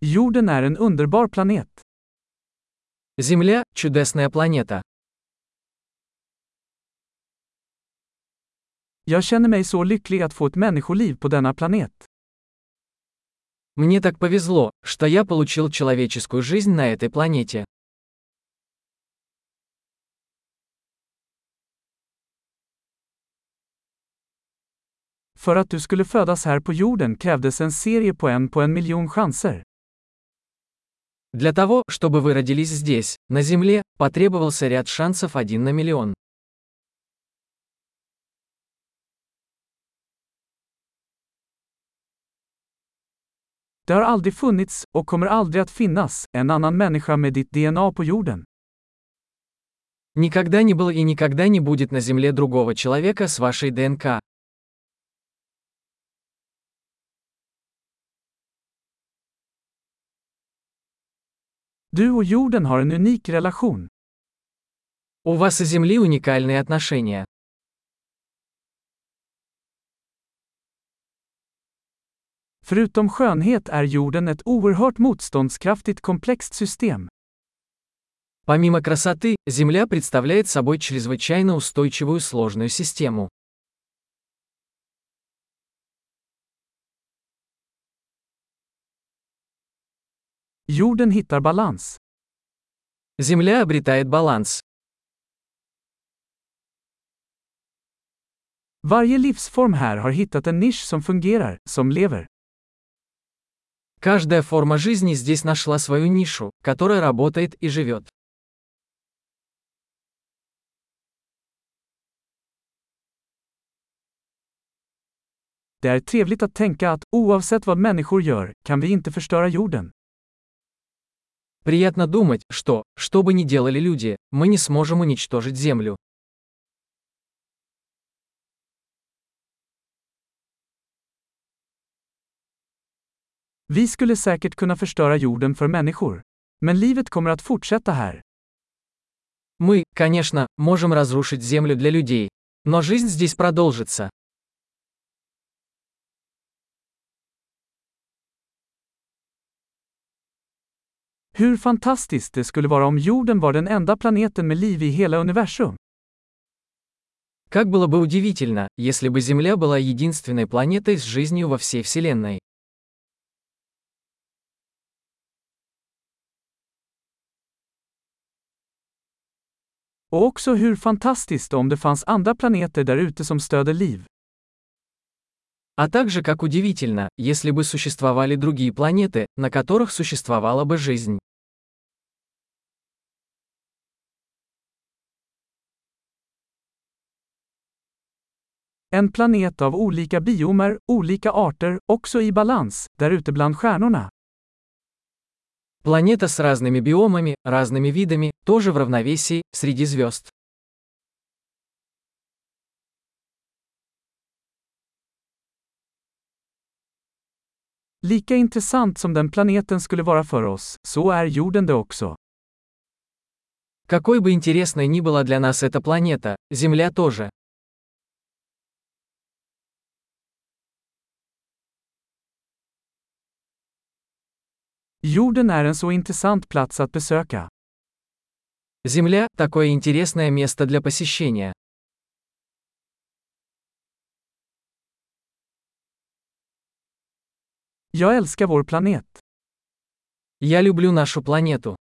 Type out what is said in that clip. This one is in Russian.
Jorden är en underbar planet. Земля – чудесная планета. Jag känner mig så lycklig att få ett människoliv på denna planet. Мне так повезло, что я получил человеческую жизнь на этой планете. För att du skulle födas här på jorden krävdes en serie på en på en miljon chanser. Для того, чтобы вы родились здесь, на Земле, потребовался ряд шансов один на миллион. Det har aldrig funnits, och kommer aldrig att finnas, en annan människa med ditt DNA på jorden. Никогда не было и никогда не будет на Земле другого человека с вашей ДНК. Du och jorden har en unik relation. У вас и Земли уникальные отношения. Förutom skönhet är jorden ett oerhört motståndskraftigt komplext system. Помимо красоты, Земля представляет собой чрезвычайно устойчивую сложную систему. Jorden hittar balans. Земля обретает баланс. Varje livsform här har hittat en nisch som fungerar, som lever. Каждая форма жизни здесь нашла свою нишу, которая работает и живет. Det är trevligt att tänka att, oavsett vad människor gör, kan vi inte förstöra jorden. Приятно думать, что, что бы ни делали люди, мы не сможем уничтожить Землю. Vi skulle säkert kunna förstöra jorden för människor. Men livet kommer att fortsätta här. Мы, конечно, можем разрушить Землю для людей. Но жизнь здесь продолжится. Hur fantastiskt det skulle vara om jorden var den enda planeten med liv i hela universum. Как было бы удивительно, если бы Земля была единственной планетой с жизнью во всей Вселенной. Och också hur fantastiskt om det fanns andra planeter där ute som stöder liv. А также как удивительно, если бы существовали другие планеты, на которых существовала бы жизнь. En planet av olika biomer, olika arter, också i balans, där ute bland stjärnorna. Планета с разными биомами, разными видами, тоже в равновесии, среди звезд. Lika intressant som den planeten skulle vara för oss, så är jorden det också. Какой бы интересной ни была для нас эта планета, Земля тоже. Jorden är en så intressant plats att besöka. Земля – такое интересное место для посещения. Jag älskar vår planet. Я люблю нашу планету.